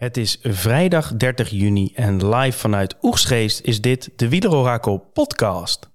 Het is vrijdag 30 juni en live vanuit Oegsgeest is dit de Wielerorakel podcast.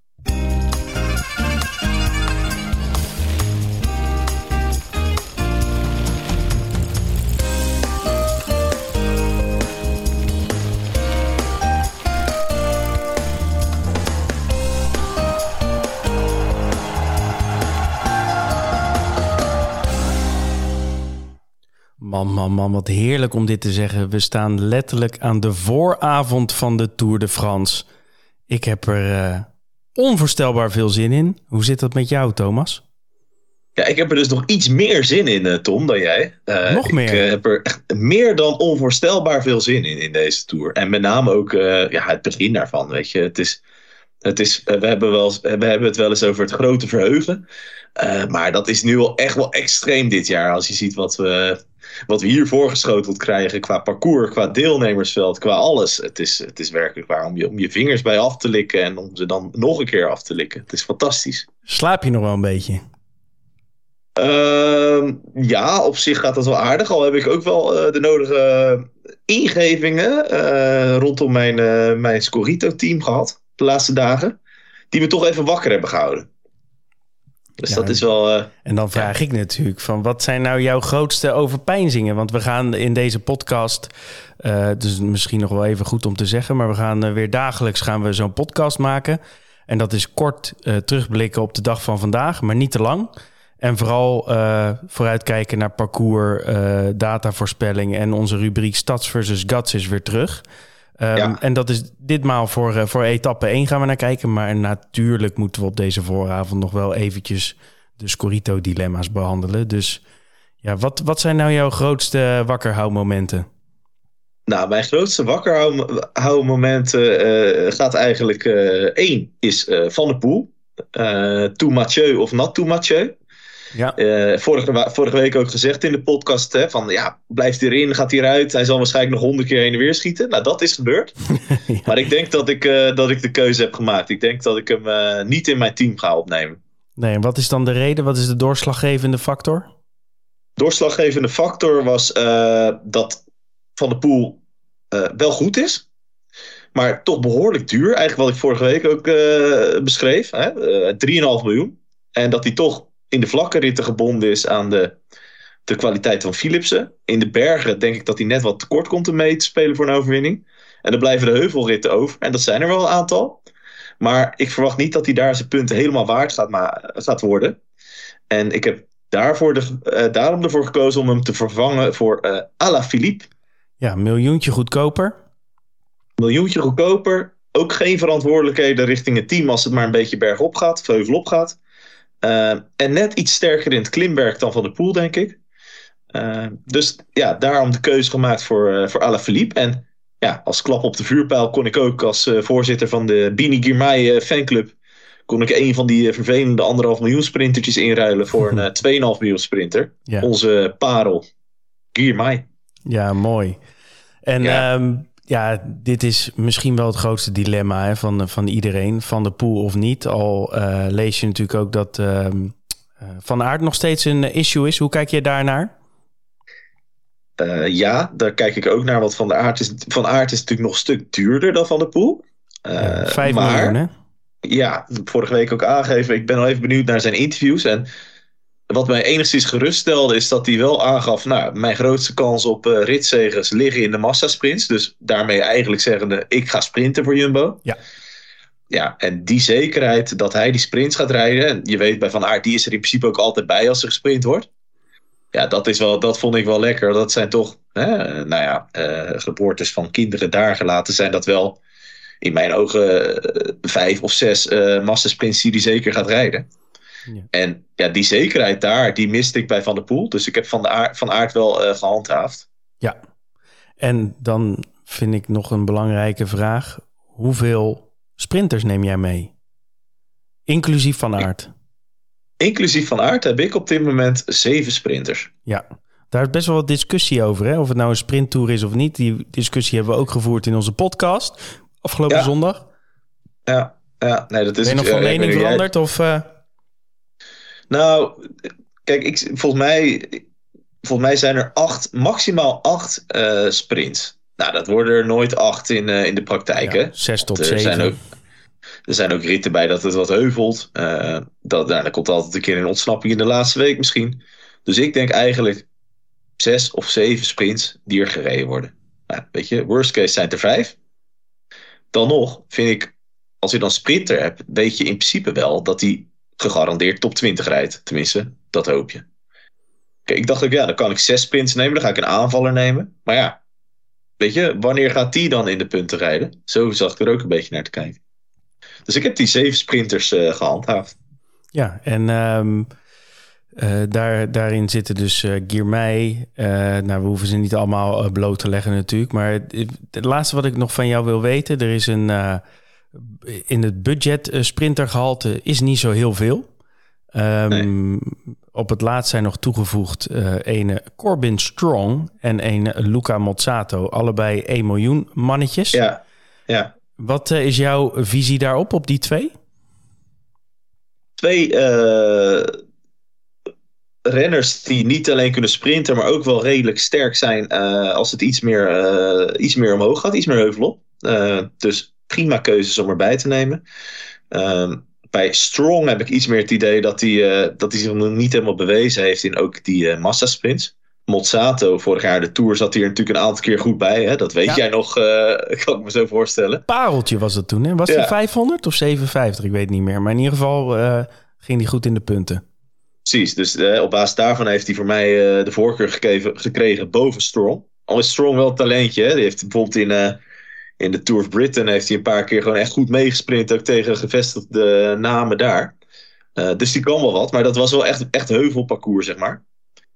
Man, man, man, wat heerlijk om dit te zeggen. We staan letterlijk aan de vooravond van de Tour de France. Ik heb er uh, onvoorstelbaar veel zin in. Hoe zit dat met jou, Thomas? Ja, ik heb er dus nog iets meer zin in, uh, Tom, dan jij. Uh, nog meer? Ik heb er echt meer dan onvoorstelbaar veel zin in, in deze Tour. En met name ook ja, het begin daarvan, weet je. Het is, het is, we, hebben wel, we hebben het wel eens over het grote verheugen. maar dat is nu wel echt wel extreem dit jaar. Als je ziet wat we, wat we hier voorgeschoteld krijgen qua parcours, qua deelnemersveld, qua alles. Het is, het is werkelijk waar om je, om je vingers bij af te likken en om ze dan nog een keer af te likken. Het is fantastisch. Slaap je nog wel een beetje? Uh, ja, op zich gaat dat wel aardig. Al heb ik ook wel uh, de nodige ingevingen uh, rondom mijn, uh, mijn Scorito-team gehad de laatste dagen. Die me toch even wakker hebben gehouden. Dus ja, dat is wel. Uh, en dan vraag ja. ik natuurlijk van wat zijn nou jouw grootste overpeinzingen? Want we gaan in deze podcast, uh, dus misschien nog wel even goed om te zeggen, maar we gaan uh, weer dagelijks gaan we zo'n podcast maken. En dat is kort terugblikken op de dag van vandaag, maar niet te lang. En vooral vooruitkijken naar parcours, datavoorspelling en onze rubriek Stads versus Guts is weer terug. Um, ja. En dat is ditmaal voor, uh, voor etappe 1 gaan we naar kijken. Maar natuurlijk moeten we op deze vooravond nog wel eventjes de Scorito-dilemma's behandelen. Dus ja, wat, wat zijn nou jouw grootste wakkerhoudmomenten? Nou, mijn grootste wakkerhoudmomenten uh, gaat eigenlijk uh, één is Van de Poel. to Mathieu of not to Mathieu. Ja. Uh, vorige, vorige week ook gezegd in de podcast: hè, van ja, blijft hij erin, gaat hij eruit. Hij zal waarschijnlijk nog honderd keer heen en weer schieten. Nou, dat is gebeurd. ja. Maar ik denk dat ik, uh, dat ik de keuze heb gemaakt. Ik denk dat ik hem uh, niet in mijn team ga opnemen. Nee, en wat is dan de reden? Wat is de doorslaggevende factor? Doorslaggevende factor was dat Van de Poel wel goed is. Maar toch behoorlijk duur. Eigenlijk wat ik vorige week ook beschreef. 3,5 miljoen. En dat hij toch in de vlakke ritten gebonden is aan de, de kwaliteit van Philipsen. In de bergen denk ik dat hij net wat tekort komt om mee te spelen voor een overwinning. En dan blijven de heuvelritten over. En dat zijn er wel een aantal. Maar ik verwacht niet dat hij daar zijn punten helemaal waard gaat, maar, gaat worden. En ik heb daarvoor de, uh, daarom ervoor gekozen om hem te vervangen voor uh, Ala Philippe. Ja, een miljoentje goedkoper. Miljoentje goedkoper. Ook geen verantwoordelijkheden richting het team als het maar een beetje bergop gaat, heuvelop gaat. Uh, en net iets sterker in het klimwerk dan Van de Poel, denk ik. Uh, dus ja, daarom de keuze gemaakt voor, uh, voor Alaphilippe. En ja, als klap op de vuurpijl kon ik ook als voorzitter van de Bini Girmay fanclub... kon ik een van die vervelende anderhalf miljoen sprintertjes inruilen... voor een 2,5 miljoen sprinter. Ja. Onze parel, Girmay. Ja, mooi. En ja. Um, ja, dit is misschien wel het grootste dilemma hè, van, van iedereen, van de pool of niet. Al uh, lees je natuurlijk ook dat uh, uh, Van Aert nog steeds een issue is. Hoe kijk je daarnaar? Uh, ja, daar kijk ik ook naar. Want Van de Aert is, van Aert is natuurlijk nog een stuk duurder dan Van de Poel. Vijf maar, miljoen, hè? Ja, vorige week ook aangegeven. Ik ben al even benieuwd naar zijn interviews. En wat mij enigszins geruststelde is dat hij wel aangaf... nou, mijn grootste kans op uh, ritzegers liggen in de massasprints. Dus daarmee eigenlijk zeggende, ik ga sprinten voor Jumbo. Ja. Ja, en die zekerheid dat hij die sprints gaat rijden... en je weet bij Van Aert, die is er in principe ook altijd bij als er gesprint wordt. Ja, dat, is wel, dat vond ik wel lekker. Dat zijn toch, hè, nou ja, uh, geboortes van kinderen daar gelaten zijn dat wel... in mijn ogen uh, vijf of zes massasprints die hij zeker gaat rijden. Ja. En ja, die zekerheid daar, die miste ik bij Van der Poel. Dus ik heb Van, de Aert, van Aert wel uh, gehandhaafd. Ja, en dan vind ik nog een belangrijke vraag. Hoeveel sprinters neem jij mee? Inclusief Van Aert. Inclusief Van Aert heb ik op dit moment zeven sprinters. Ja, daar is best wel wat discussie over. Hè? Of het nou een sprinttour is of niet. Die discussie hebben we ook gevoerd in onze podcast afgelopen ja. zondag. Ja, ja, nee, dat is... Ben je nog van mening veranderd? Of, uh... Nou, kijk, ik, volgens mij volgens mij zijn er acht, maximaal acht uh, sprints. Nou, dat worden er nooit acht in, uh, in de praktijk. Ja, hè? zes tot er zeven. Zijn ook, er zijn ook ritten bij dat het wat heuvelt. Uh, dat, nou, komt altijd een keer een ontsnapping in de laatste week misschien. Dus ik denk eigenlijk zes of zeven sprints die er gereden worden. Nou, weet je, worst case zijn het er vijf. Dan nog vind ik, als je dan sprinter hebt, weet je in principe wel dat hij gegarandeerd top 20 rijdt. Tenminste, dat hoop je. Kijk, ik dacht ook, ja, dan kan ik zes sprints nemen, dan ga ik een aanvaller nemen. Maar ja, weet je, wanneer gaat die dan in de punten rijden? Zo zag ik er ook een beetje naar te kijken. Dus ik heb die zeven sprinters uh, gehandhaafd. Ja, en um, uh, daar, daarin zitten dus uh, Girmay. nou, we hoeven ze niet allemaal bloot te leggen natuurlijk. Maar het laatste wat ik nog van jou wil weten, er is een in het budget sprintergehalte is niet zo heel veel. Um, nee. Op het laatst zijn nog toegevoegd uh, ene Corbin Strong en een Luca Mozzato. Allebei 1 miljoen mannetjes. Ja, ja. Wat uh, is jouw visie daarop, op die twee? Twee uh, renners die niet alleen kunnen sprinten, maar ook wel redelijk sterk zijn als het iets meer, iets meer omhoog gaat, iets meer heuvel op. dus prima keuzes om erbij te nemen. Um, bij Strong heb ik iets meer het idee dat hij, uh, dat hij zich nog niet helemaal bewezen heeft in ook die uh, massasprints. Mozzato, vorig jaar de Tour, zat hier natuurlijk een aantal keer goed bij. Hè? Dat weet ja. jij nog, uh, kan ik me zo voorstellen. Pareltje was het toen, hè? Was ja. hij 500 of 57? Ik weet niet meer. Maar in ieder geval ging hij goed in de punten. Precies, dus op basis daarvan heeft hij voor mij de voorkeur gegeven, gekregen boven Strong. Al is Strong wel een talentje. Hè? Die heeft bijvoorbeeld in in de Tour of Britain heeft hij een paar keer gewoon echt goed meegesprint. Ook tegen gevestigde namen daar. Uh, dus die kan wel wat. Maar dat was wel echt, echt heuvelparcours, zeg maar.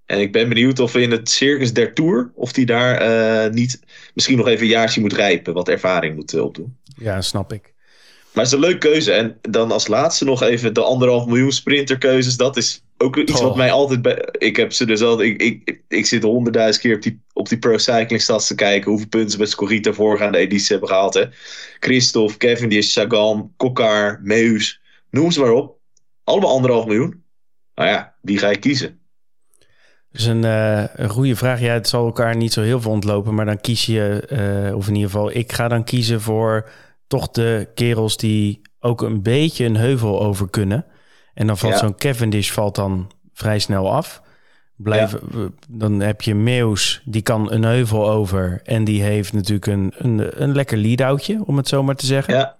En ik ben benieuwd of in het Circus der Tour... of hij daar uh, niet misschien nog even een jaartje moet rijpen. Wat ervaring moet uh, opdoen. Ja, snap ik. Maar het is een leuke keuze. En dan als laatste nog even de anderhalf miljoen sprinterkeuzes. Dat is ook iets oh. wat mij altijd... Bij, ik heb ze dus altijd... Ik, ik, ik zit honderdduizend keer op die, op die Pro Cycling Stats te kijken. Hoeveel punten ze met Scorita voorgaande editie hebben gehaald. Hè. Christophe, Cavendish, Sagan, Kokar, Meus. Noem ze maar op. Allemaal anderhalf miljoen. Nou ja, wie ga je kiezen? Dat is een, uh, een goede vraag. Ja, het zal elkaar niet zo heel veel ontlopen. Maar dan kies je... Uh, of in ieder geval, ik ga dan kiezen voor toch de kerels die ook een beetje een heuvel over kunnen. En dan valt ja. zo'n Cavendish valt dan vrij snel af. Blijf, ja. Dan heb je Meus, die kan een heuvel over. En die heeft natuurlijk een, een, een lekker lead-outje, om het zo maar te zeggen. Ja,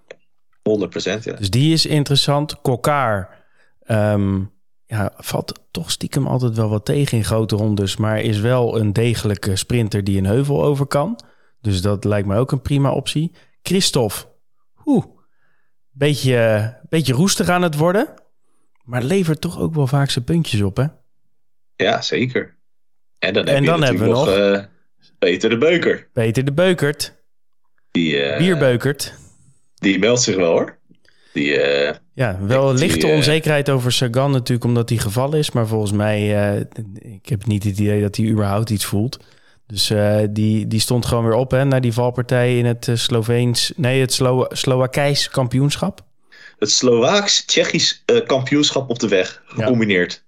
100 ja. Dus die is interessant. Kokkaar um, ja, valt toch stiekem altijd wel wat tegen in grote rondes. Maar is wel een degelijke sprinter die een heuvel over kan. Dus dat lijkt me ook een prima optie. Christophe, oeh, beetje, beetje roestig aan het worden. Maar levert toch ook wel vaak zijn puntjes op, hè? Ja, zeker. En dan, heb en je dan hebben we nog uh, Peter de Beuker. Peter de Beukert. Die, uh, Bierbeukert. Die meldt zich wel hoor. Die, uh, ja, wel lichte die, onzekerheid over Sagan natuurlijk, omdat hij gevallen is. Maar volgens mij, ik heb niet het idee dat hij überhaupt iets voelt. Dus die, die stond gewoon weer op hè, naar die valpartij in het Sloveens, nee, het Slo Slowakijs kampioenschap. Het Slovaaks-Tsjechisch kampioenschap op de weg, gecombineerd. Ja.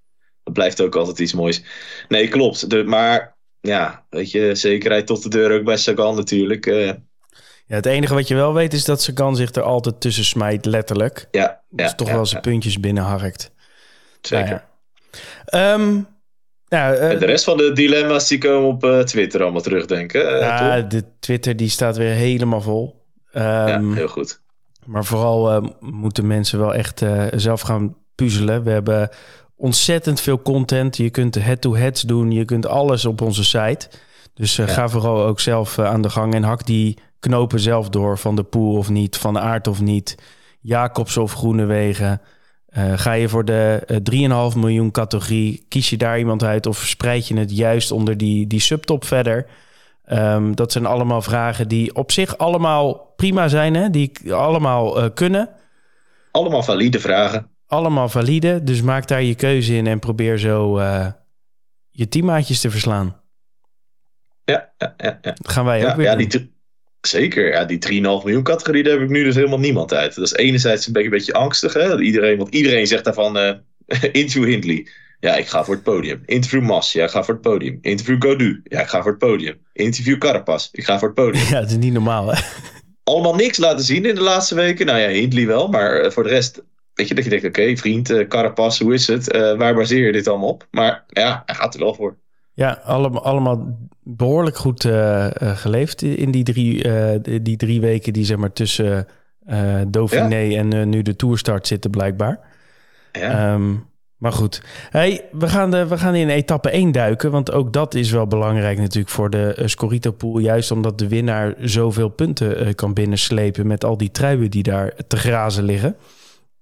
Dat blijft ook altijd iets moois. Nee, klopt. De, maar ja, weet je, zekerheid tot de deur ook bij Sagan natuurlijk. Uh. Ja, het enige wat je wel weet is dat Sagan zich er altijd tussen smijt, letterlijk. Ja. Dus ja, toch ja, wel zijn puntjes binnenharkt. Zeker. Nou ja. Um, nou, uh, en de rest van de dilemma's die komen op uh, Twitter allemaal terugdenken. ja, de Twitter die staat weer helemaal vol. Um, ja, heel goed. Maar vooral uh, moeten mensen wel echt zelf gaan puzzelen. We hebben ontzettend veel content. Je kunt head-to-heads doen. Je kunt alles op onze site. Dus uh, ja. ga vooral ook zelf aan de gang en hak die knopen zelf door. Van de Poel of niet, van de Aard of niet. Jacobs of Groenewegen. Ga je voor de 3,5 miljoen categorie, kies je daar iemand uit of spreid je het juist onder die, die subtop verder? Um, dat zijn allemaal vragen die op zich allemaal prima zijn, hè? die allemaal kunnen. Allemaal valide vragen allemaal valide. Dus maak daar je keuze in en probeer zo uh, je teammaatjes te verslaan. Ja, ja, ja. ja. Dat gaan wij ja, ook weer ja, doen. Die Zeker, ja, die 3,5 miljoen categorie, daar heb ik nu dus helemaal niemand uit. Dat is enerzijds een beetje, een beetje angstig, hè? Iedereen, want iedereen zegt daarvan uh, Hindley. Ja, ik ga voor het podium. Interview Mas. Ja, ik ga voor het podium. Interview Godu. Ja, ik ga voor het podium. Interview Carapaz. Ik ga voor het podium. Ja, het is niet normaal, hè? Allemaal niks laten zien in de laatste weken. Nou ja, Hindley wel. Maar eh, voor de rest, weet je, dat je denkt, oké, vriend, uh, Carapaz, hoe is het? Uh, waar baseer je dit allemaal op? Maar ja, hij gaat er wel voor. Ja, allemaal, allemaal behoorlijk goed uh, geleefd in die drie, die drie weken die zeg maar tussen Dauphiné ja. en nu de Tourstart zitten blijkbaar. Ja. Um, maar goed, hey, we, gaan de, we gaan in etappe 1 duiken. Want ook dat is wel belangrijk natuurlijk voor de uh, Scorito-pool. Juist omdat de winnaar zoveel punten uh, kan binnenslepen... met al die truien die daar te grazen liggen.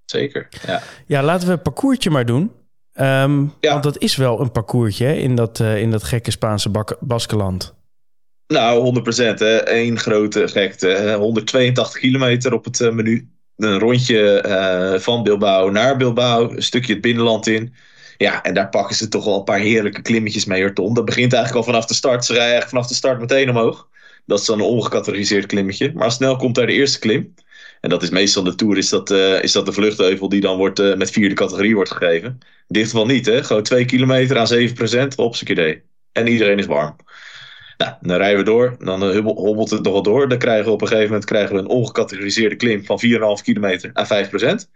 Zeker, ja. Ja, laten we een parcoursje maar doen. Um, ja. Want dat is wel een parcoursje hè, in, dat, uh, in dat gekke Spaanse Baskeland. Nou, 100 procent. Eén grote gekte. 182 kilometer op het menu een rondje uh, van Bilbao naar Bilbao, een stukje het binnenland in. Ja, en daar pakken ze toch wel een paar heerlijke klimmetjes mee. Dat begint eigenlijk al vanaf de start. Ze rijden eigenlijk vanaf de start meteen omhoog. Dat is dan een ongecategoriseerd klimmetje. Maar snel komt daar de eerste klim. En dat is meestal de Tour, is dat, uh, is dat de vluchtheuvel die dan wordt, uh, met vierde categorie wordt gegeven. Dit geval niet, hè. Gewoon twee kilometer aan 7%, op zijn idee. En iedereen is warm. Nou, dan rijden we door. Dan uh, hobbelt het nog wel door. Dan krijgen we op een gegeven moment krijgen we een ongecategoriseerde klim van 4,5 kilometer aan 5%.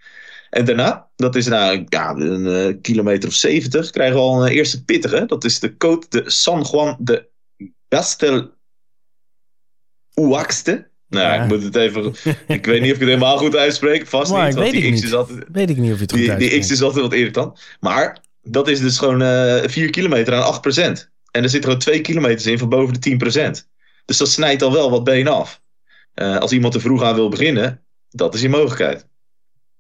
En daarna, dat is na ja, een uh, kilometer of 70, krijgen we al een eerste pittige. Dat is de Côte de San Juan de Gastel Uaxte. Nou, ja. ik moet het even. Ik weet niet of ik het helemaal goed uitspreek. Vast maar, niet. Want die X niet. is altijd. Weet ik niet of je het goed die, die X is altijd wat irritant. Maar dat is dus gewoon uh, 4 kilometer aan 8%. En er zitten er twee kilometers in van boven de 10%. Dus dat snijdt al wel wat benen af. Uh, als iemand er vroeg aan wil beginnen, dat is je mogelijkheid.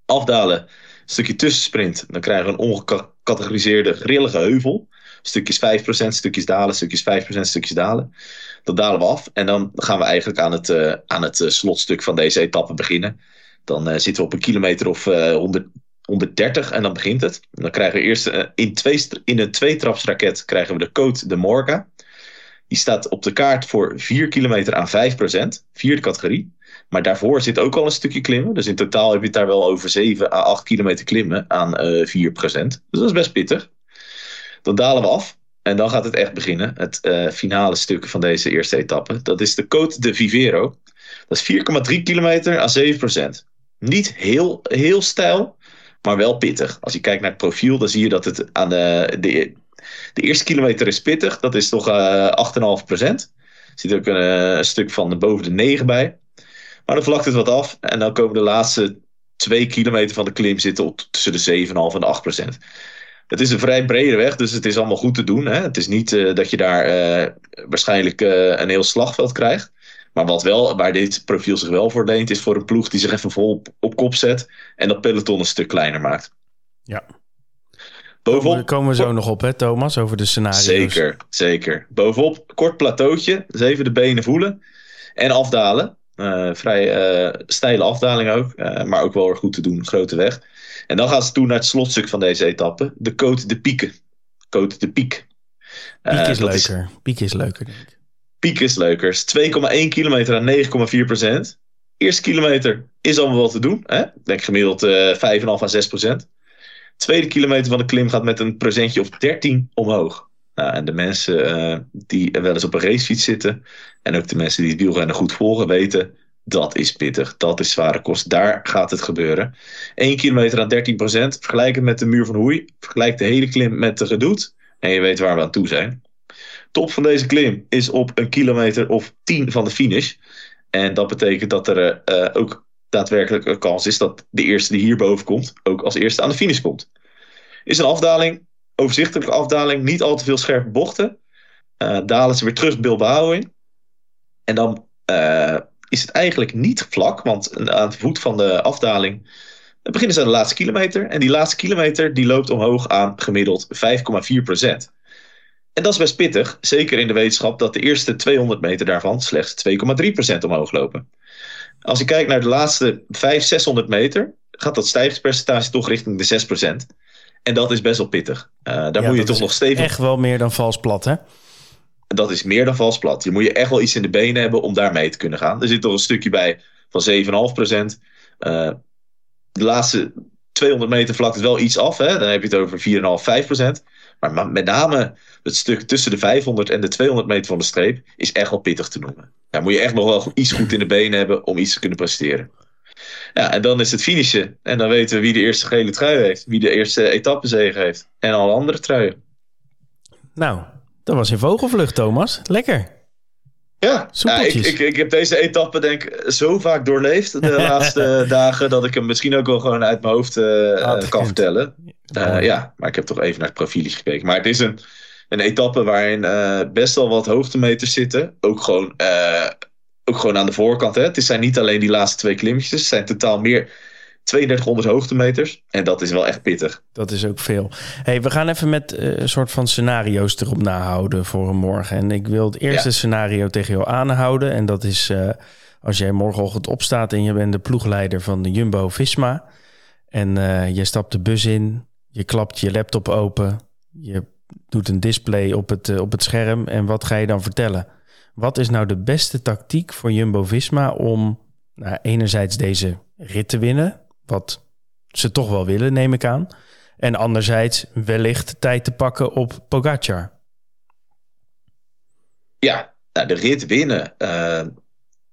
Afdalen, stukje tussensprint. Dan krijgen we een ongecategoriseerde grillige heuvel. Stukjes 5%, stukjes dalen, stukjes 5%, stukjes dalen. Dat dalen we af. En dan gaan we eigenlijk aan het, uh, aan het uh, slotstuk van deze etappe beginnen. Dan zitten we op een kilometer of 100, 130 en dan begint het. Dan krijgen we eerst uh, in, twee, in een tweetrapsraket krijgen we de code de Morga. Die staat op de kaart voor 4 kilometer aan 5%, vierde categorie. Maar daarvoor zit ook al een stukje klimmen. Dus in totaal heb je het daar wel over 7 à 8 kilometer klimmen aan uh, eh, 4%. Dus dat is best pittig. Dan dalen we af. En dan gaat het echt beginnen. Het uh, finale stuk van deze eerste etappe. Dat is de Côte de Vivero. Dat is 4,3 kilometer aan 7%. Niet heel, heel stijl. Maar wel pittig. Als je kijkt naar het profiel, dan zie je dat het aan de, de, de eerste kilometer is pittig. Dat is toch uh, 8,5%. Er zit ook een, eh, een, stuk van boven de 9 bij. Maar dan vlakt het wat af. En dan komen de laatste twee kilometer van de klim zitten op tussen de 7,5 en de 8% Het is een vrij brede weg, dus het is allemaal goed te doen. Hè? Het is niet uh, dat je daar waarschijnlijk een heel slagveld krijgt. Maar wat wel, waar dit profiel zich wel voor leent, is voor een ploeg die zich even vol op, op kop zet en dat peloton een stuk kleiner maakt. Ja. Bovenop, Daar komen we zo nog op, hè, Thomas, over de scenario's. Zeker, zeker. Bovenop, kort plateautje, dus even de benen voelen en afdalen. Uh, vrij uh, steile afdaling ook, uh, maar ook wel erg goed te doen, grote weg. En dan gaan ze toe naar het slotstuk van deze etappe, de Côte de Pieken. Côte de Piek. Piek is leuker. Is, Piek is leuker, denk ik. Piek is leuker. 2,1 kilometer aan 9,4 procent. Eerste kilometer is allemaal wel te doen. Hè? Denk gemiddeld uh, 5,5 à 6 procent. Tweede kilometer van de klim gaat met een procentje of 13 omhoog. Nou, en de mensen uh, die wel eens op een racefiets zitten. En ook de mensen die het wielrennen goed volgen weten. Dat is pittig. Dat is zware kost. Daar gaat het gebeuren. 1 kilometer aan 13 procent. Vergelijk het met de muur van Hoei. Vergelijk de hele klim met de gedoet. En je weet waar we aan toe zijn top van deze klim is op een kilometer of 10 van de finish. En dat betekent dat er uh, ook daadwerkelijk een kans is dat de eerste die hierboven komt, ook als eerste aan de finish komt. Is een afdaling, overzichtelijke afdaling, niet al te veel scherpe bochten. Uh, dalen ze weer terug Bilbao in. En dan uh, is het eigenlijk niet vlak, want aan de voet van de afdaling beginnen ze aan de laatste kilometer. En die laatste kilometer die loopt omhoog aan gemiddeld 5,4 procent. En dat is best pittig, zeker in de wetenschap dat de eerste 200 meter daarvan slechts 2,3% omhoog lopen. Als je kijkt naar de laatste 500, 600 meter, gaat dat stijgingspercentage toch richting de 6%. En dat is best wel pittig. Uh, daar moet je toch nog stevig. Echt wel meer dan vals plat, hè? Dat is meer dan vals plat. Je moet je echt wel iets in de benen hebben om daar mee te kunnen gaan. Er zit toch een stukje bij van 7,5%. Uh, eh, de laatste 200 meter vlakt het wel iets af. Hè? Dan heb je het over 4,5, 5%. Maar met name het stuk tussen de 500 en de 200 meter van de streep is echt wel pittig te noemen. Daar moet je echt nog wel iets goed in de benen hebben om iets te kunnen presteren. Ja, en dan is het finishen. En dan weten we wie de eerste gele trui heeft. Wie de eerste etappezege heeft. En alle andere truien. Nou, dat was in vogelvlucht, Thomas. Lekker. Ja, ja ik, ik, ik, heb deze etappe denk ik zo vaak doorleefd de laatste dagen... dat ik hem misschien ook wel gewoon uit mijn hoofd uh, kan vertellen. Uh, ja, maar ik heb toch even naar het profiel gekeken. Maar het is een, een etappe waarin uh, best wel wat hoogtemeters zitten. Ook gewoon ook gewoon aan de voorkant. Hè. Het zijn niet alleen die laatste twee klimmetjes. Het zijn totaal meer 3200 hoogtemeters. En dat is wel echt pittig. Dat is ook veel. Hey, we gaan even met een soort van scenario's erop nahouden voor morgen. En ik wil het eerste scenario tegen jou aanhouden. En dat is als jij morgenochtend opstaat en je bent de ploegleider van de Jumbo-Visma. En je stapt de bus in, je klapt je laptop open, je doet een display op het, op het scherm. En wat ga je dan vertellen? Wat is nou de beste tactiek voor Jumbo-Visma om nou, enerzijds deze rit te winnen, wat ze toch wel willen, neem ik aan, en anderzijds wellicht tijd te pakken op Pogacar? Ja, nou, de rit winnen uh,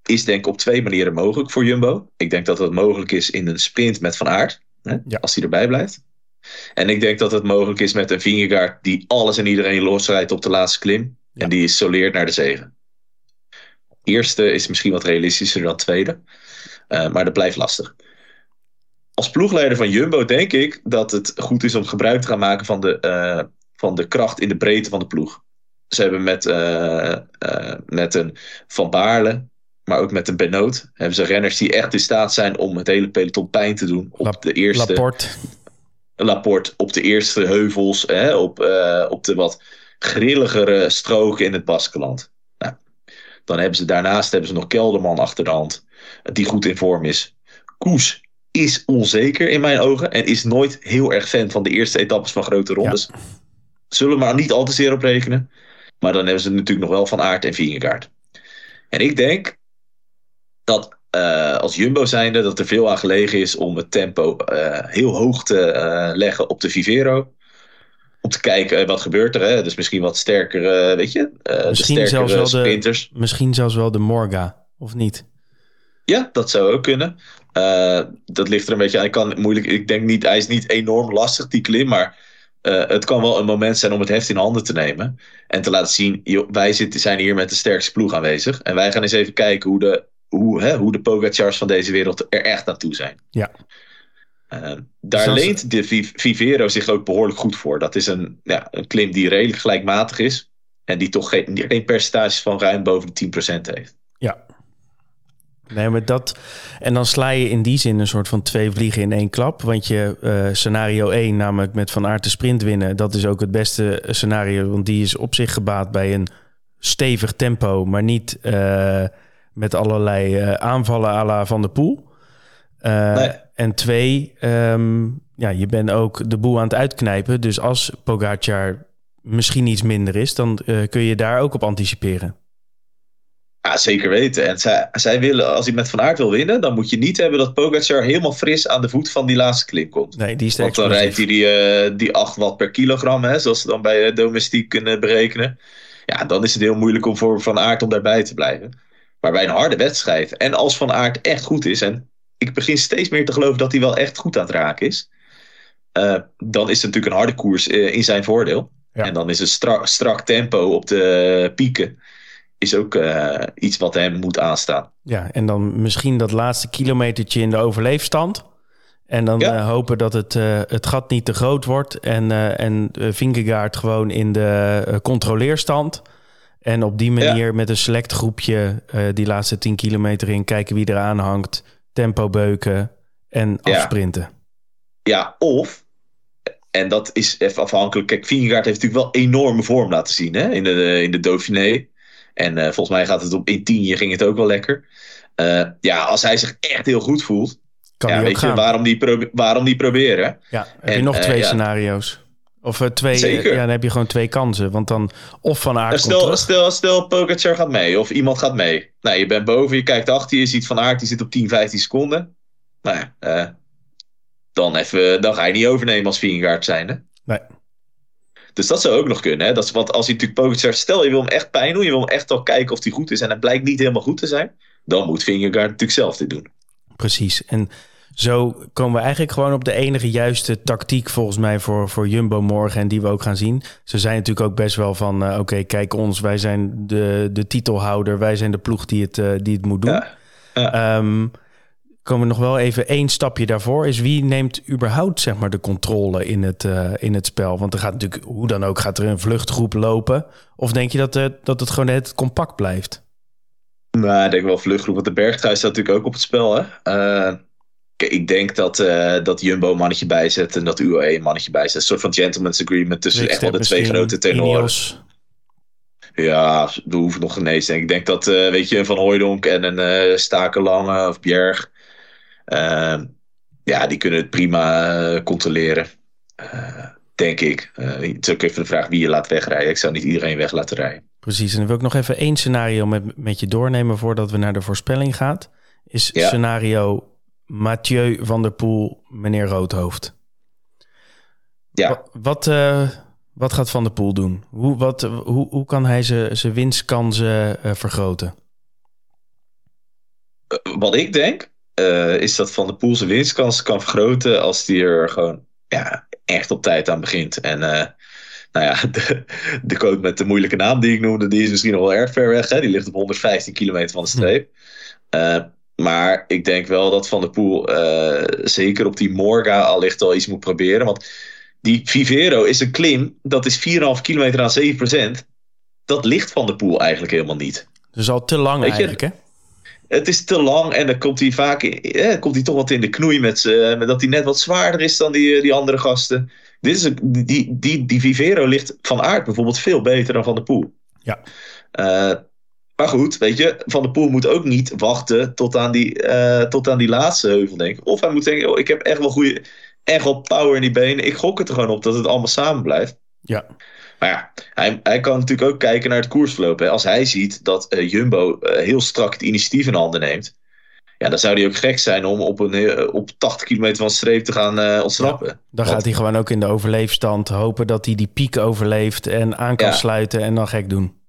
is denk ik op twee manieren mogelijk voor Jumbo. Ik denk dat het mogelijk is in een sprint met Van Aert, hè, ja. als hij erbij blijft. En ik denk dat het mogelijk is met een Vingegaard die alles en iedereen losrijdt op de laatste klim. Ja. En die isoleert naar de zegen eerste is misschien wat realistischer dan tweede. Uh, maar dat blijft lastig. Als ploegleider van Jumbo denk ik dat het goed is om gebruik te gaan maken van de, uh, van de kracht in de breedte van de ploeg. Ze hebben met, uh, met een Van Baarle, maar ook met een Benoot, hebben ze renners die echt in staat zijn om het hele peloton pijn te doen. Op de eerste. Laporte. Laporte op de eerste heuvels, hè, op, op de wat grilligere stroken in het Baskeland. Dan hebben ze daarnaast hebben ze nog Kelderman achter de hand. Die goed in vorm is. Koes is onzeker in mijn ogen. En is nooit heel erg fan van de eerste etappes van grote rondes. Zullen we maar niet al te zeer op rekenen. Maar dan hebben ze natuurlijk nog wel Van Aert en Vingegaard. En ik denk dat uh, als Jumbo zijnde dat er veel aan gelegen is om het tempo uh, heel hoog te uh, leggen op de Vivero om te kijken eh, wat gebeurt er. Hè? Dus misschien wat sterker, uh, weet je, misschien de zelfs wel sprinters. De, misschien zelfs wel de Morga, of niet? Ja, dat zou ook kunnen. Dat ligt er een beetje aan. Ik, kan moeilijk, ik denk niet, hij is niet enorm lastig, die klim, maar het kan wel een moment zijn om het heft in handen te nemen. En te laten zien, joh, wij zitten, zijn hier met de sterkste ploeg aanwezig. En wij gaan eens even kijken hoe de, hoe, hè, hoe de Pogacars van deze wereld er echt naartoe zijn. Ja. Uh, daar Zoals... leent de Vivero zich ook behoorlijk goed voor. Dat is een, ja, een klim die redelijk gelijkmatig is. En die toch geen, geen percentage van ruim boven de 10% heeft. Ja. Nee, maar dat. En dan sla je in die zin een soort van twee vliegen in één klap. Want je uh, scenario 1, namelijk met Van Aert de sprint winnen, dat is ook het beste scenario. Want die is op zich gebaat bij een stevig tempo, maar niet uh, met allerlei uh, aanvallen à la Van de Poel. Nee. En twee, um, ja, je bent ook de boel aan het uitknijpen. Dus als Pogacar misschien iets minder is, dan uh, kun je daar ook op anticiperen. Ja, zeker weten. En zij, zij willen, als hij met Van Aert wil winnen, dan moet je niet hebben dat Pogacar helemaal fris aan de voet van die laatste klim komt. Nee, die is Want dan rijdt hij die, uh, die 8 watt per kilogram, hè, zoals ze dan bij domestiek kunnen berekenen. Ja, dan is het heel moeilijk om voor Van Aert om daarbij te blijven. Maar bij een harde wedstrijd, en als Van Aert echt goed is, en ik begin steeds meer te geloven dat hij wel echt goed aan het raken is. Uh, dan is het natuurlijk een harde koers uh, in zijn voordeel. Ja. En dan is een strak, strak tempo op de pieken. Is ook uh, iets wat hem moet aanstaan. Ja, en dan misschien dat laatste kilometertje in de overleefstand. En dan ja. hopen dat het, het gat niet te groot wordt. En, en Vingegaard gewoon in de controleerstand. En op die manier ja. met een select groepje die laatste 10 kilometer in kijken wie eraan hangt tempo beuken en ja. afsprinten. Ja, of, en dat is even afhankelijk. Kijk, Vingegaard heeft natuurlijk wel enorme vorm laten zien hè, in, de, in de Dauphiné. En uh, volgens mij gaat het op in 10 ging het ook wel lekker. Uh, ja, als hij zich echt heel goed voelt, kan ja, weet je, waarom die, waarom die proberen? Ja, heb en, je nog twee scenario's? Of twee, Zeker. ja, dan heb je gewoon twee kansen. Want dan of Van Aert stel, stel, stel Pogacar gaat mee of iemand gaat mee. Nou, je bent boven, je kijkt achter je, ziet Van Aert, die zit op 10, 15 seconden. Nou ja, uh, dan, even, dan ga je niet overnemen als Vingegaard zijnde. Nee. Dus dat zou ook nog kunnen. Hè? Dat is, want als hij natuurlijk Pogacar... Stel, je wil hem echt pijn doen. Je wil hem echt al kijken of hij goed is. En hij blijkt niet helemaal goed te zijn. Dan moet Vingegaard natuurlijk zelf dit doen. Precies. En zo komen we eigenlijk gewoon op de enige juiste tactiek volgens mij voor, voor Jumbo morgen en die we ook gaan zien. Ze zijn natuurlijk ook best wel van, uh, oké, kijk ons, wij zijn de, de titelhouder, wij zijn de ploeg die het, uh, die het moet doen. Ja. Ja. Um, komen we nog wel even één stapje daarvoor. Is wie neemt überhaupt zeg maar, de controle in het, uh, in het spel? Want er gaat natuurlijk, hoe dan ook, gaat er een vluchtgroep lopen. Of denk je dat, dat het gewoon het compact blijft? Nou, ik denk wel vluchtgroep. Want de bergtrui staat natuurlijk ook op het spel. Hè? Uh, ik denk dat, dat Jumbo een mannetje bijzet en dat UAE een mannetje bijzet. Een soort van gentleman's agreement tussen echt wel de twee grote tenoren. Ja, we hoeven nog genees. Ik denk dat, weet je, Van Hooydonk en een uh, Stakenlange of Bjerg ja, die kunnen het prima eh, controleren. Eh, denk ik. Uh, het is ook even de vraag wie je laat wegrijden. Ik zou niet iedereen weg laten rijden. Precies. En dan wil ik nog even één scenario met, met je doornemen voordat we naar de voorspelling gaan. Is scenario Mathieu van der Poel, meneer Roodhoofd. Ja. Wat, wat gaat Van der Poel doen? Hoe, wat, hoe, hoe kan hij zijn winstkansen vergroten? wat ik denk, uh, is dat Van de Poel zijn winstkans kan vergroten als hij er gewoon ja, echt op tijd aan begint. En nou ja, de, de met de moeilijke naam die ik noemde, die is misschien nog wel erg ver weg. Hè? Die ligt op 115 kilometer van de streep. Uh, maar ik denk wel dat Van der Poel zeker op die Morga al ligt al iets moet proberen. Want die Vivero is een klim, dat is 4,5 kilometer aan 7%. Dat ligt Van der Poel eigenlijk helemaal niet. Dus al te lang eigenlijk, hè? het is te lang en dan komt hij vaak eh, komt hij toch wat in de knoei met, ze, met dat hij net wat zwaarder is dan die, die andere gasten. Dit is een, die, die, die Vivero ligt van aard bijvoorbeeld veel beter dan Van de Poel. Ja. Uh, maar goed, weet je, Van der Poel moet ook niet wachten tot aan die, uh, tot aan die laatste heuvel, denk ik. Of hij moet denken, oh, ik heb echt wel goede, echt wel power in die benen. Ik gok het er gewoon op dat het allemaal samen blijft. Ja. Maar ja, hij, hij kan natuurlijk ook kijken naar het koersverloop. Hè. Als hij ziet dat uh, Jumbo uh, heel strak het initiatief in handen neemt. Ja, dan zou hij ook gek zijn om op, een, op 80 kilometer van streep te gaan ontsnappen. Ja, dan gaat hij gewoon ook in de overleefstand hopen dat hij die piek overleeft en aan kan ja. sluiten en dan gek doen.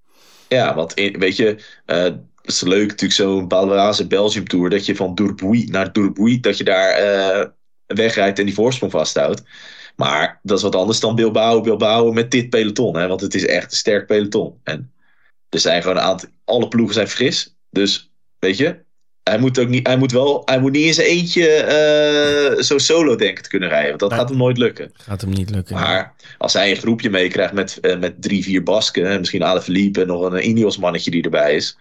Ja, want weet je, het is leuk natuurlijk zo'n Baloise Belgium Tour. Dat je van Durbuy naar Durbuy, dat je daar wegrijdt en die voorsprong vasthoudt. Maar dat is wat anders dan Bilbao, Bilbao met dit peloton. Hè? Want het is echt een sterk peloton. En er zijn gewoon een aantal, alle ploegen zijn fris. Dus weet je, hij moet ook niet, hij moet wel, hij moet niet in zijn eentje uh, zo solo denken te kunnen rijden. Want dat gaat hem nooit lukken. Gaat hem niet lukken. Maar als hij een groepje meekrijgt met, uh, met drie, vier Basken, misschien Ale Philippe en nog een Ineos mannetje die erbij is.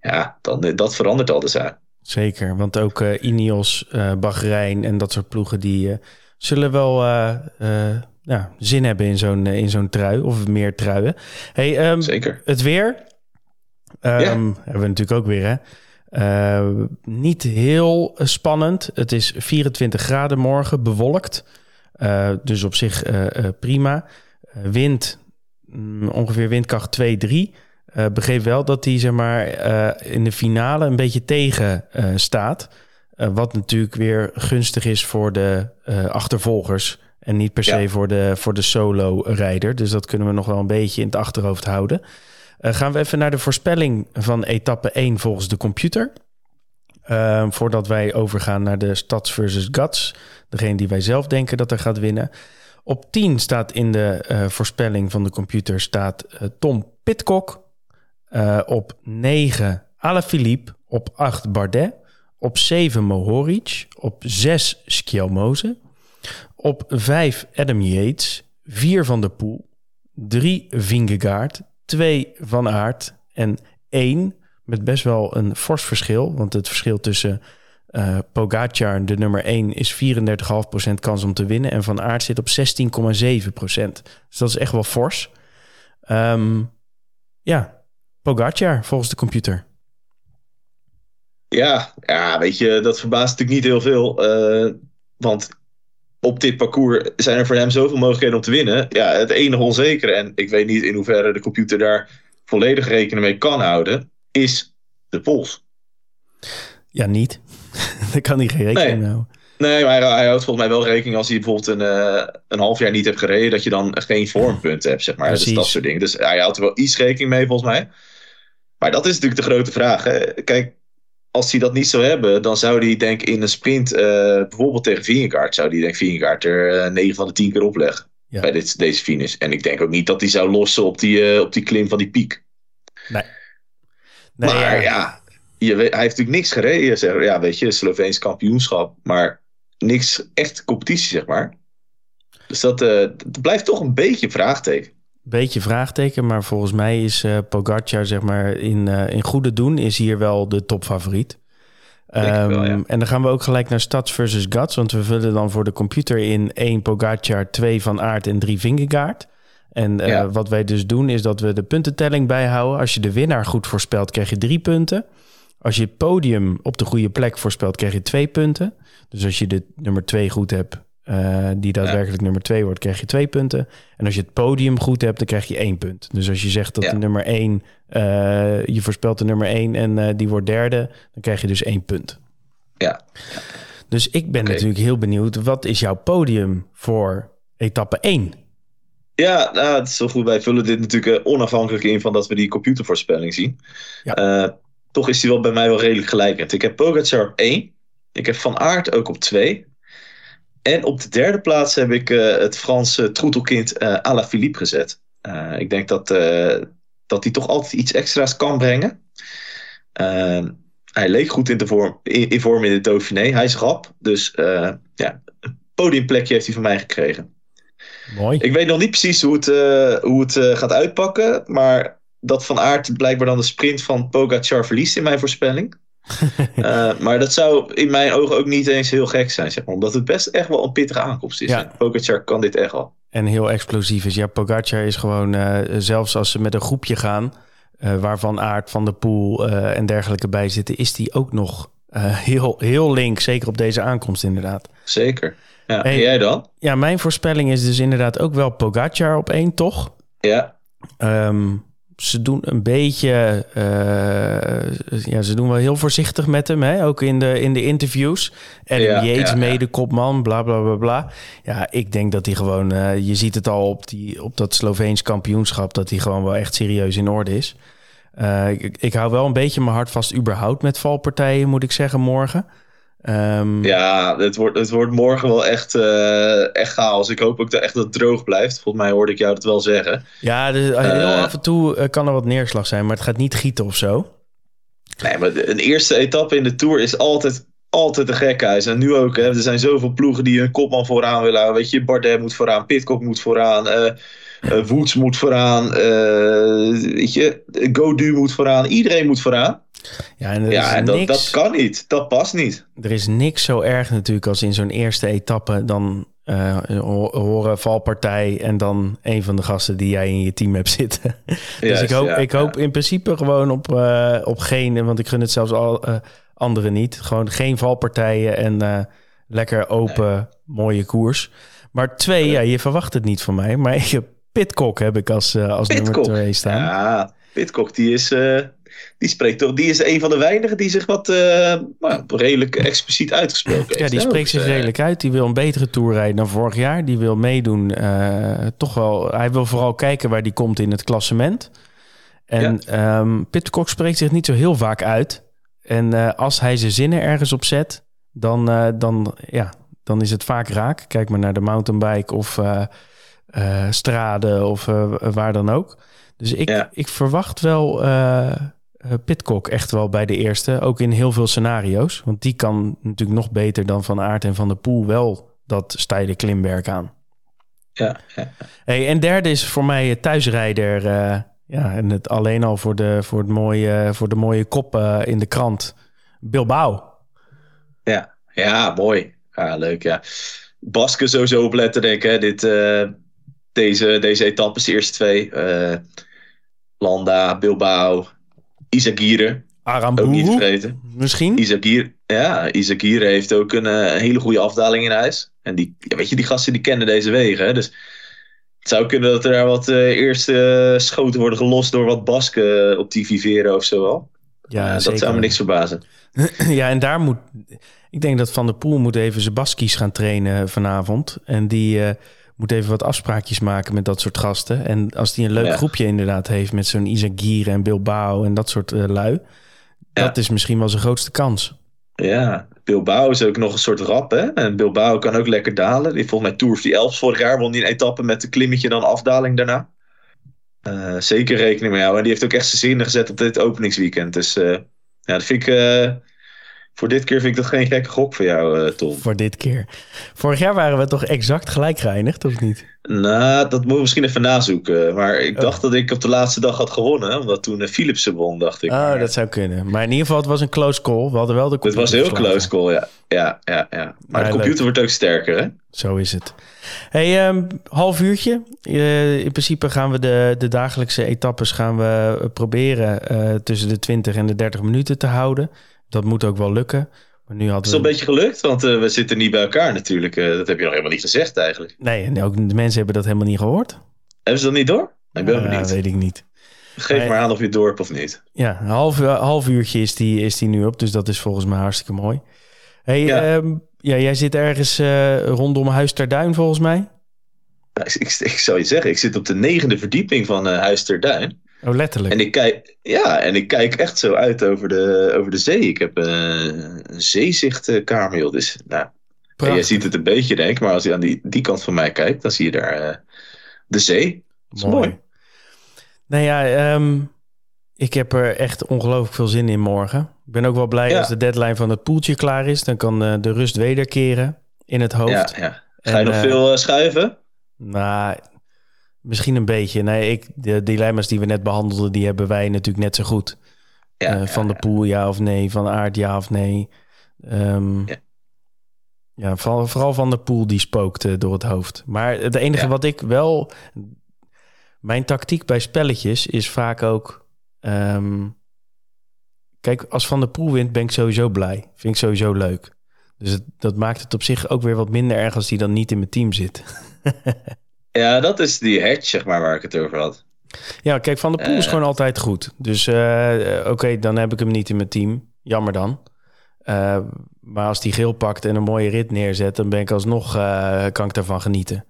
Ja, dan, dat verandert al de zaak. Zeker, want ook uh, Ineos, Bahrein en dat soort ploegen die zullen wel ja, zin hebben in zo'n in zo'n trui of meer truien. Hey, um, Zeker. Het weer um, ja. hebben we natuurlijk ook weer. Hè? Uh, niet heel spannend. Het is 24 graden morgen, bewolkt. dus op zich prima. wind, mm, ongeveer windkracht 2, 3. begreep wel dat die zeg maar, in de finale een beetje tegen staat. Wat natuurlijk weer gunstig is voor de achtervolgers. En niet per se ja. voor de, voor de solo-rijder. Dus dat kunnen we nog wel een beetje in het achterhoofd houden. Uh, gaan we even naar de voorspelling van etappe 1 volgens de computer. voordat wij overgaan naar de Stads versus Guts. Degene die wij zelf denken dat er gaat winnen. Op 10 staat in de voorspelling van de computer staat Tom Pitcock. op 9 Alaphilippe. Op 8 Bardet. Op 7 Mohoric. Op 6 Skjelmoze. Op 5 Adam Yates. 4 Van der Poel. 3 Vingegaard. 2 Van Aert. En 1 met best wel een fors verschil. Want het verschil tussen uh, Pogacar, de nummer 1, is 34,5% kans om te winnen. En Van Aert zit op 16,7%. Dus dat is echt wel fors. Um, ja, Pogacar volgens de computer. Ja, ja, weet je, dat verbaast natuurlijk niet heel veel. Uh, want op dit parcours zijn er voor hem zoveel mogelijkheden om te winnen. Ja, het enige onzekere, en ik weet niet in hoeverre de computer daar volledig rekening mee kan houden, is de pols. Ja, niet. Daar kan hij geen rekening mee houden. Nee, maar hij, hij, houdt volgens mij wel rekening als hij bijvoorbeeld een, uh, een half jaar niet hebt gereden, dat je dan geen vormpunten hebt, zeg maar. Dus dat soort dingen. Dus hij houdt er wel iets rekening mee, volgens mij. Maar dat is natuurlijk de grote vraag. Hè? Kijk, als hij dat niet zou hebben, dan zou hij denk ik in een sprint, uh, bijvoorbeeld tegen Vingegaard, zou hij denk Vingegaard er uh, 9 van de 10 keer opleggen. Ja. Bij dit, deze finish. En ik denk ook niet dat hij zou lossen op die, op die klim van die piek. Nee. nee maar ja, je weet, hij heeft natuurlijk niks gereden. Zeg, ja, weet je, Sloveens kampioenschap. Maar niks echt competitie, zeg maar. Dus dat, dat blijft toch een beetje vraagteken. Beetje vraagteken, maar volgens mij is uh, Pogacar, zeg maar, in, uh, in goede doen, is hier wel de topfavoriet. Um, wel, ja. En dan gaan we ook gelijk naar Stads versus Gats, want we vullen dan voor de computer in 1 Pogacar, 2 Van Aert en 3 Vingegaard. En ja. wat wij dus doen, is dat we de puntentelling bijhouden. Als je de winnaar goed voorspelt, krijg je drie punten. Als je het podium op de goede plek voorspelt, krijg je twee punten. Dus als je de nummer twee goed hebt, uh, die daadwerkelijk ja. nummer twee wordt, krijg je twee punten. En als je het podium goed hebt, dan krijg je één punt. Dus als je zegt dat ja. de nummer één, uh, je voorspelt de nummer één en uh, die wordt derde, dan krijg je dus één punt. Ja. Dus ik ben okay. natuurlijk heel benieuwd, wat is jouw podium voor etappe 1? Ja, nou, het is wel goed. Wij vullen dit natuurlijk onafhankelijk in van dat we die computervoorspelling zien. Ja toch is hij wel bij mij wel redelijk gelijkend. Ik heb Pogacar op 1. Ik heb Van Aert ook op 2. En op de derde plaats heb ik uh, het Franse troetelkind uh, Alaphilippe gezet. Uh, ik denk dat, dat hij toch altijd iets extra's kan brengen. hij leek goed in, de vorm, in, in, vorm in de Dauphiné. Hij is rap. Dus ja, een podiumplekje heeft hij van mij gekregen. Mooi. Ik weet nog niet precies hoe het, hoe het gaat uitpakken. Maar dat Van Aert blijkbaar dan de sprint van Pogacar verliest in mijn voorspelling. Uh, maar dat zou in mijn ogen ook niet eens heel gek zijn, zeg maar. Omdat het best echt wel een pittige aankomst is. Ja. Pogacar kan dit echt wel. En heel explosief is. Ja, Pogacar is gewoon, uh, zelfs als ze met een groepje gaan... Uh, waarvan Aert, Van der Poel en dergelijke bij zitten... is die ook nog heel, heel link. Zeker op deze aankomst inderdaad. Zeker. Ja, hey, en jij dan? Ja, mijn voorspelling is dus inderdaad ook wel Pogacar op één, toch? Ja. Um, ze doen een beetje. Uh, ja, ze doen wel heel voorzichtig met hem. Hè? Ook in de, in de interviews. En ja, Yates, ja, mede kopman, bla bla bla bla. Ja, ik denk dat hij gewoon. Uh, je ziet het al op, die, op dat Sloveens kampioenschap. Dat hij gewoon wel echt serieus in orde is. Uh, ik, ik hou wel een beetje mijn hart vast, überhaupt met valpartijen, moet ik zeggen, morgen. Um, ja, het wordt, het wordt morgen wel echt, uh, echt chaos. Ik hoop ook dat echt dat het droog blijft. Volgens mij hoorde ik jou dat wel zeggen. Ja, dus heel uh, af en toe kan er wat neerslag zijn, maar het gaat niet gieten of zo. Nee, maar een eerste etappe in de Tour is altijd, altijd een gekhuis. En nu ook, hè, er zijn zoveel ploegen die hun kopman vooraan willen houden. Weet je, Bardet moet vooraan, Pitcock moet vooraan, Woods moet vooraan. weet je, Godu moet vooraan, iedereen moet vooraan. Ja, en, ja, en dat, dat, kan niet. Dat past niet. Er is niks zo erg natuurlijk als in zo'n eerste etappe dan uh, horen valpartij en dan een van de gasten die jij in je team hebt zitten. dus Juist, ik hoop, ja, ik hoop ja. in principe gewoon op, uh, op geen, want ik gun het zelfs al uh, anderen niet. Gewoon geen valpartijen en lekker open, nee. mooie koers. Maar twee, ja, je verwacht het niet van mij, maar ik heb Pitcock heb ik als, als nummer twee staan. Ja, Pitcock die is die spreekt toch, die is een van de weinigen die zich wat uh, nou, redelijk expliciet uitgesproken heeft. Ja, die spreekt zich redelijk uit. Die wil een betere tour rijden dan vorig jaar. Die wil meedoen. Uh, toch wel, hij wil vooral kijken waar die komt in het klassement. En ja. um, Pitcock spreekt zich niet zo heel vaak uit. En uh, als hij zijn zinnen ergens op zet, dan, dan, ja, dan is het vaak raak. Kijk maar naar de mountainbike of straden of waar dan ook. Dus ik, ja. ik verwacht wel uh, Pitcock echt wel bij de eerste. Ook in heel veel scenario's. Want die kan natuurlijk nog beter dan Van Aert en Van der Poel wel dat steile klimwerk aan. Ja, ja. Hey, en derde is voor mij thuisrijder. Uh, ja, en het alleen al voor de, voor het mooie, voor de mooie kop uh, in de krant. Bilbao. Ja, ja mooi. Ja, leuk, ja. Baske sowieso opletten, denk ik. Hè. Dit, uh, deze, deze etappes, de eerste twee. Landa, Bilbao, Isagire. Aramburu, ook niet te vergeten. Misschien? Isagire, ja, Isagire heeft ook een, een, hele goede afdaling in huis. En die, weet je, die gasten die kennen deze wegen. Hè? Dus het zou kunnen dat er daar wat uh, eerste uh, schoten worden gelost door wat Basken op die Vivero of zo. Ja, uh, dat zou me niks verbazen. ja, en daar moet... Ik denk dat Van der Poel moet even zijn baskies gaan trainen vanavond. En die moet even wat afspraakjes maken met dat soort gasten. En als die een leuk groepje inderdaad heeft met zo'n Isagire en Bilbao en dat soort uh, lui... Dat is misschien wel zijn grootste kans. Ja, Bilbao is ook nog een soort rap. Hè? En Bilbao kan ook lekker dalen. Die volgens mij Tour of die Elfs vorig jaar won die een etappe met een klimmetje dan afdaling daarna. Uh, zeker rekening mee houden. En die heeft ook echt zijn zinnen gezet op dit openingsweekend. Dus uh, ja, dat vind ik... Uh, voor dit keer vind ik dat geen gekke gok voor jou, uh, Tom. Voor dit keer. Vorig jaar waren we toch exact gelijk geëindigd, of niet? Nou, dat moeten we misschien even nazoeken. Maar ik oh. dacht dat ik op de laatste dag had gewonnen. Omdat toen Philipsen won, dacht ik. Oh, maar... dat zou kunnen. Maar in ieder geval, het was een close call. We hadden wel de Het was heel close call, ja. Ja, ja, ja. Maar de computer wordt ook sterker, hè? Zo is het. hey, um, half uurtje. Uh, in principe gaan we de, de dagelijkse etappes gaan we proberen uh, tussen de 20 en de 30 minuten te houden dat moet ook wel lukken. Maar nu hadden is dat een beetje gelukt? Want uh, we zitten niet bij elkaar natuurlijk. Uh, dat heb je nog helemaal niet gezegd eigenlijk. Nee, en ook de mensen hebben dat helemaal niet gehoord. Hebben ze dat niet door? Ik ben benieuwd. weet ik niet. Geef maar, maar aan of je het door hebt of niet. Ja, een half, half uurtje is die, is die nu op. Dus dat is volgens mij hartstikke mooi. Hey, ja. Um, ja jij zit ergens rondom Huis ter Duin volgens mij. Ja, ik, ik, ik, zou je zeggen, ik zit op de negende verdieping van Huis ter Duin. Oh, letterlijk. En ik kijk, ja, en ik kijk echt zo uit over de, over de zee. Ik heb uh, een zeezichtkamer, joh. Dus, nou, je ziet het een beetje, denk ik. Maar als je aan die, die kant van mij kijkt, dan zie je daar uh, de zee. Dat is mooi. mooi. Nou ja, um, ik heb er echt ongelooflijk veel zin in morgen. Ik ben ook wel blij ja. als de deadline van het poeltje klaar is. Dan kan uh, de rust wederkeren in het hoofd. Ja, ja. Ga je en, nog veel schuiven? Nou, Misschien een beetje. Nee, ik, de dilemma's die we net behandelden, die hebben wij natuurlijk net zo goed. Ja, uh, van de pool ja of nee, van aard ja of nee. Um, ja. ja, vooral, vooral van de pool die spookt uh, door het hoofd. Maar het enige wat ik wel... Mijn tactiek bij spelletjes is vaak ook... Um, kijk, als Van de Poel wint, ben ik sowieso blij. Vind ik sowieso leuk. Dus het, dat maakt het op zich ook weer wat minder erg als die dan niet in mijn team zit. Ja, dat is die hedge, zeg maar, waar ik het over had. Ja, kijk, Van de Poel is uh, gewoon altijd goed. Dus uh, oké, okay, dan heb ik hem niet in mijn team. Jammer dan. Uh, maar als die geel pakt en een mooie rit neerzet... dan ben ik alsnog, kan ik daarvan genieten.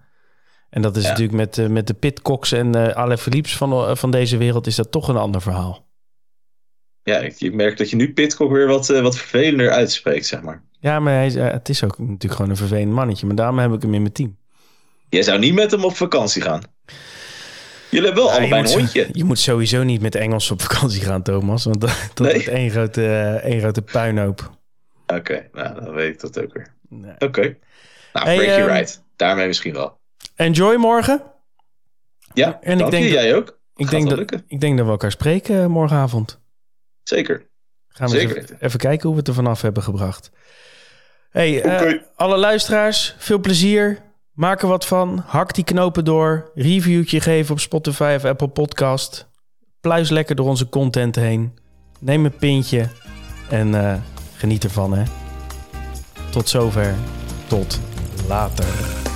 En dat is ja. natuurlijk met, met de Pitcocks en uh, Ale Philips van, van deze wereld... is dat toch een ander verhaal. Ja, ik merk dat je nu Pitcock weer wat, wat vervelender uitspreekt, zeg maar. Ja, maar hij, het is ook natuurlijk gewoon een vervelend mannetje. Maar daarom heb ik hem in mijn team. Jij zou niet met hem op vakantie gaan. Jullie hebben wel ja, allebei een hondje. Je moet sowieso niet met Engels op vakantie gaan, Thomas. Want dat, dat nee? is één grote, één grote puinhoop. Oké, okay, nou dan weet ik dat ook weer. Nee. Oké. Okay. Nou, hey, break um, your right. Daarmee misschien wel. Enjoy morgen. Ja, en ik denk je. Jij ook. Ik denk, dat, ik denk dat we elkaar spreken morgenavond. Zeker. Gaan we Zeker. Even, even, kijken hoe we het er vanaf hebben gebracht. Hey, okay. uh, alle luisteraars, veel plezier. Maak er wat van. Hak die knopen door. Reviewtje geven op Spotify of Apple Podcast. Pluis lekker door onze content heen. Neem een pintje. En uh, geniet ervan, hè. Tot zover. Tot later.